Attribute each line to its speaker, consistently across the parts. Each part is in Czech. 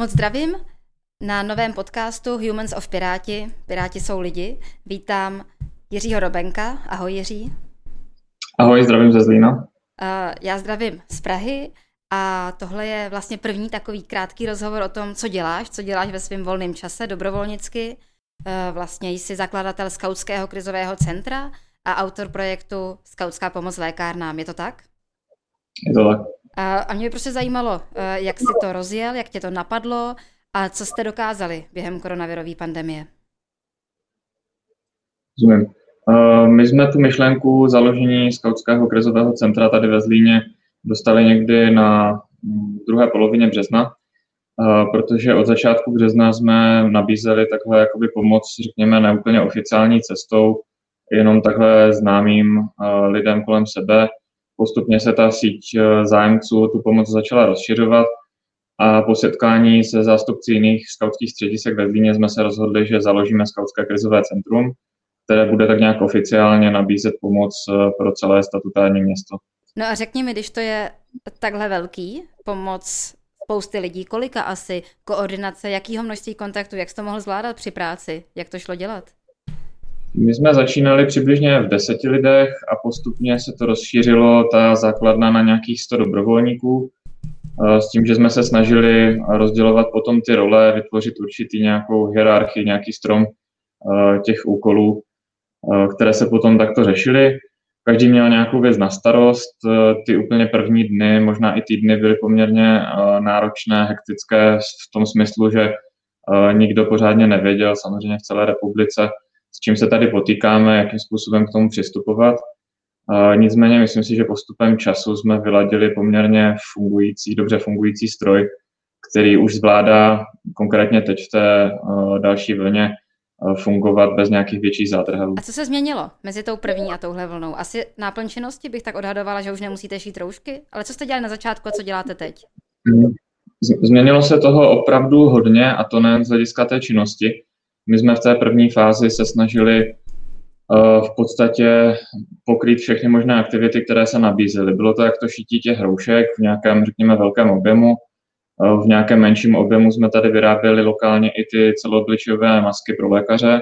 Speaker 1: Moc zdravím na novém podcastu Humans of Piráti. Piráti jsou lidi. Vítám Jiřího Robenka. Ahoj Jiří.
Speaker 2: Ahoj, zdravím ze Zlína.
Speaker 1: Já zdravím z Prahy a tohle je vlastně první takový krátký rozhovor o tom, co děláš, co děláš ve svém volném čase dobrovolnicky. Vlastně jsi zakladatel Skautského krizového centra a autor projektu Skautská pomoc lékárnám. Je to tak?
Speaker 2: Je to tak.
Speaker 1: A mě by prostě zajímalo, eh, jak jsi to rozjel, jak tě to napadlo a co jste dokázali během koronavirové pandemie.
Speaker 2: Rozumím. Eh, my jsme tu myšlenku založení skautského krizového centra tady ve Zlíně dostali někdy na mm, druhé polovině března, eh, protože od začátku března jsme nabízeli takhle jakoby pomoc, řekněme, neúplně oficiální cestou, jenom takhle známým lidem kolem sebe, Postupně se ta síť eh, zájemců tu pomoc začala rozšiřovat a po setkání se zástupci jiných skautských středisek ve Zlíně jsme se rozhodli, že založíme skautské krizové centrum, které bude tak nějak oficiálně nabízet pomoc eh, pro celé statutární město.
Speaker 1: No a řekni mi, když to je takhle velký, pomoc spousty lidí, kolika asi, koordinace, jakýho množství kontaktů, jak jsi to mohl zvládat při práci, jak to šlo dělat?
Speaker 2: My jsme začínali přibližně v deseti lidech a postupně se to rozšířilo, ta základna na nějakých 100 dobrovolníků, s tím, že jsme se snažili rozdělovat potom ty role, vytvořit určitý nějakou hierarchii, nějaký strom těch úkolů, které se potom takto řešily. Každý měl nějakou věc na starost. Ty úplně první dny, možná i týdny byly poměrně náročné, hektické v tom smyslu, že nikdo pořádně nevěděl, samozřejmě v celé republice, s čím se tady potýkáme, jakým způsobem k tomu přistupovat. Nicméně myslím si, že postupem času jsme vyladili poměrně fungující, dobře fungující stroj, který už zvládá konkrétně teď v té další vlně fungovat bez nějakých větších zádrhelů.
Speaker 1: A co se změnilo mezi tou první a touhle vlnou? Asi náplň činnosti bych tak odhadovala, že už nemusíte šít roušky, ale co jste dělali na začátku a co děláte teď?
Speaker 2: Hmm. Změnilo se toho opravdu hodně a to nejen z hlediska té činnosti. My jsme v té první fázi se snažili uh, v podstatě pokrýt všechny možné aktivity, které se nabízely. Bylo to jak to šití těch hroušek v nějakém, řekněme, velkém objemu. Uh, v nějakém menším objemu jsme tady vyráběli lokálně i ty celoobličové masky pro lékaře.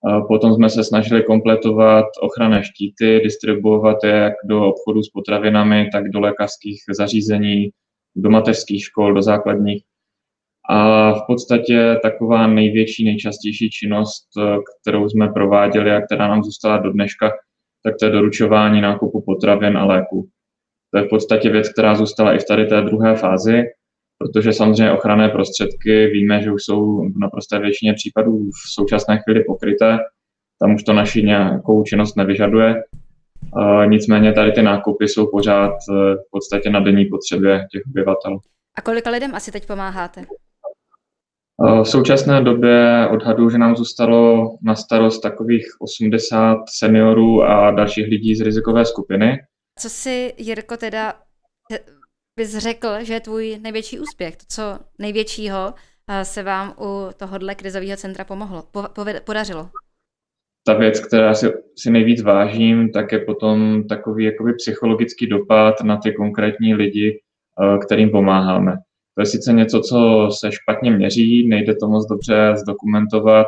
Speaker 2: Uh, potom jsme se snažili kompletovat ochranné štíty, distribuovat je jak do obchodu s potravinami, tak do lékařských zařízení, do mateřských škol, do základních. A v podstatě taková největší, nejčastější činnost, eh, kterou jsme prováděli a která nám zůstala do dneška, tak to je doručování nákupu potravin a léků. To je v podstatě věc, která zůstala i v tady té druhé fázi, protože samozřejmě ochranné prostředky víme, že už jsou v naprosté většině případů v současné chvíli pokryté, tam už to naši nějakou činnost nevyžaduje. Nicméně tady ty nákupy jsou pořád eh, v podstatě na denní potřebě těch obyvatel.
Speaker 1: A kolika lidem asi teď pomáháte?
Speaker 2: Eh, v současné době odhadu, že nám zůstalo na starost takových 80 seniorů a dalších lidí z rizikové skupiny.
Speaker 1: Co si, Jirko, teda eh, bys řekl, že je tvůj největší úspěch? To, co největšího eh, se vám u tohohle krizového centra pomohlo, po, podařilo?
Speaker 2: Ta věc, která si, si nejvíc vážím, tak je potom takový jakoby psychologický dopad na ty konkrétní lidi, kterým pomáháme. To je sice něco, co se špatně měří, nejde to moc dobře zdokumentovat,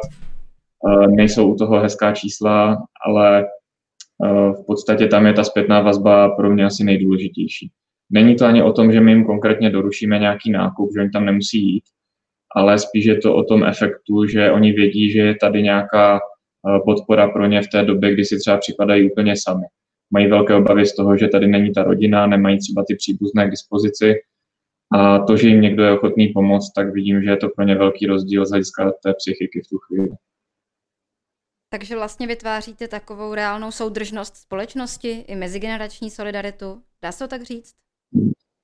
Speaker 2: eh, nejsou u toho hezká čísla, ale eh, v podstatě tam je ta zpětná vazba pro mě asi nejdůležitější. Není to ani o tom, že my jim konkrétně dorušíme nějaký nákup, že oni tam nemusí jít, ale spíš je to o tom efektu, že oni vědí, že je tady nějaká eh, podpora pro ně v té době, kdy si třeba připadají úplně sami. Mají velké obavy z toho, že tady není ta rodina, nemají třeba ty příbuzné k dispozici a to, že jim někdo je ochotný pomoct, tak vidím, že je to pro ně velký rozdíl z hlediska té psychiky v tu chvíli.
Speaker 1: Takže vlastně vytváříte takovou reálnou soudržnost společnosti i mezigenerační solidaritu. Dá se to tak říct?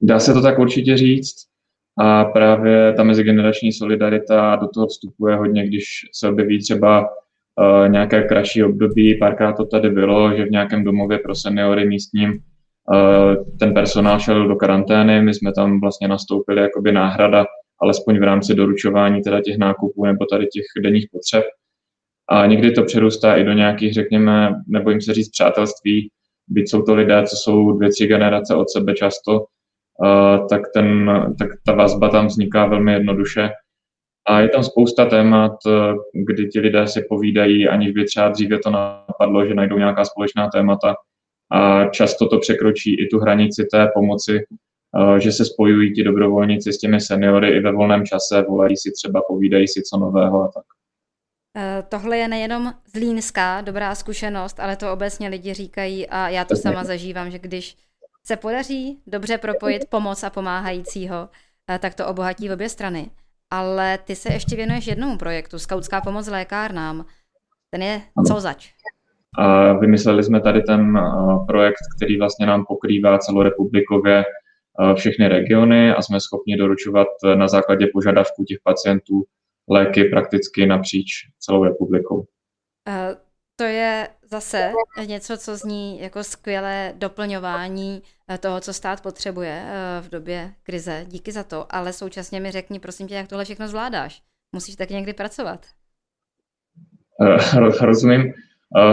Speaker 2: Dá se to tak určitě říct. A právě ta mezigenerační solidarita do toho vstupuje hodně, když se objeví třeba uh, nějaké kratší období. Párkrát to tady bylo, že v nějakém domově pro seniory místním Eh, ten personál šel do karantény, my jsme tam vlastně nastoupili jakoby náhrada, alespoň v rámci doručování teda těch nákupů nebo tady těch denních potřeb. A někdy to přerůstá i do nějakých, řekněme, nebo jim se říct přátelství, byť jsou to lidé, co jsou dvě, tři generace od sebe často, tak, ten, tak ta vazba tam vzniká velmi jednoduše. A je tam spousta témat, kdy ti lidé si povídají, aniž by třeba dříve to napadlo, že najdou nějaká společná témata. A často to překročí i tu hranici té pomoci, že se spojují ti dobrovolníci s těmi seniory i ve volném čase, volají si třeba, povídají si co nového a tak.
Speaker 1: Eh, tohle je nejenom zlínská dobrá zkušenost, ale to obecně lidi říkají a já to sama zažívám, že když se podaří dobře propojit pomoc a pomáhajícího, eh, tak to obohatí obě strany. Ale ty se ještě věnuješ jednomu projektu, Skautská pomoc lékárnám. Ten je co zač?
Speaker 2: A vymysleli jsme tady ten eh, projekt, který vlastně nám pokrývá celorepublikově všechny regiony a jsme schopni doručovat na základě požadavků těch pacientů léky prakticky napříč celou republikou.
Speaker 1: To je zase něco, co zní jako skvělé doplňování eh, toho, co stát potřebuje eh, v době krize. Díky za to, ale současně mi řekni, prosím tě, jak tohle všechno zvládáš. Musíš tak někdy pracovat.
Speaker 2: Rozumím.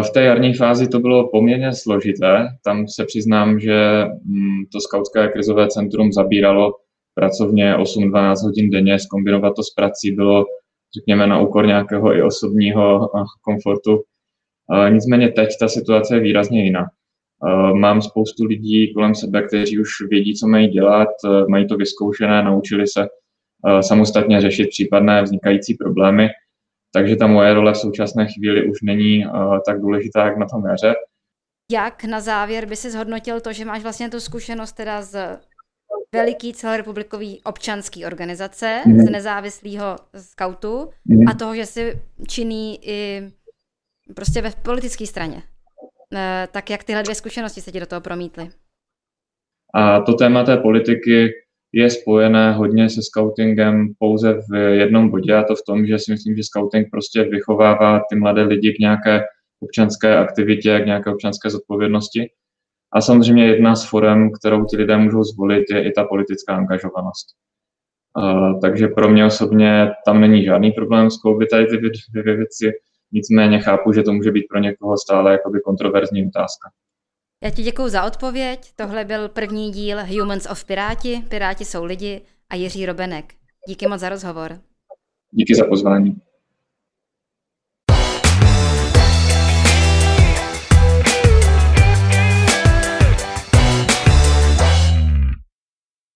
Speaker 2: V té jarní fázi to bylo poměrně složité. Tam se přiznám, že mm, to skautské krizové centrum zabíralo pracovně 8-12 hodin denně. Skombinovat to s prací bylo řekněme, na úkor nějakého i osobního eh, komfortu. Eh, nicméně teď ta situace je výrazně jiná. Eh, mám spoustu lidí kolem sebe, kteří už vědí, co mají dělat, mají to vyzkoušené, naučili se samostatně řešit případné vznikající problémy, takže ta moje role v současné chvíli už není tak důležitá, jak na tom jaře.
Speaker 1: Jak na závěr by si zhodnotil to, že máš vlastně tu zkušenost teda z veliký celorepublikový občanský organizace mm. z nezávislého skautu mm. a toho, že jsi činný i prostě ve politické straně. E, tak jak tyhle dvě zkušenosti se ti do toho promítly?
Speaker 2: A to téma té politiky je spojené hodně se scoutingem pouze v jednom bodě a to v tom, že si myslím, že scouting prostě vychovává ty mladé lidi k nějaké občanské aktivitě, k nějaké občanské zodpovědnosti. A samozřejmě jedna z forem, kterou ti lidé můžou zvolit, je i ta politická angažovanost. Takže pro mě osobně tam není žádný problém skloubit tady ty dvě věci, nicméně chápu, že to může být pro někoho stále jakoby kontroverzní otázka.
Speaker 1: Já ti děkuji za odpověď. Tohle byl první díl Humans of Piráti. Piráti jsou lidi a Jiří Robenek. Díky moc za rozhovor.
Speaker 2: Díky za pozvání.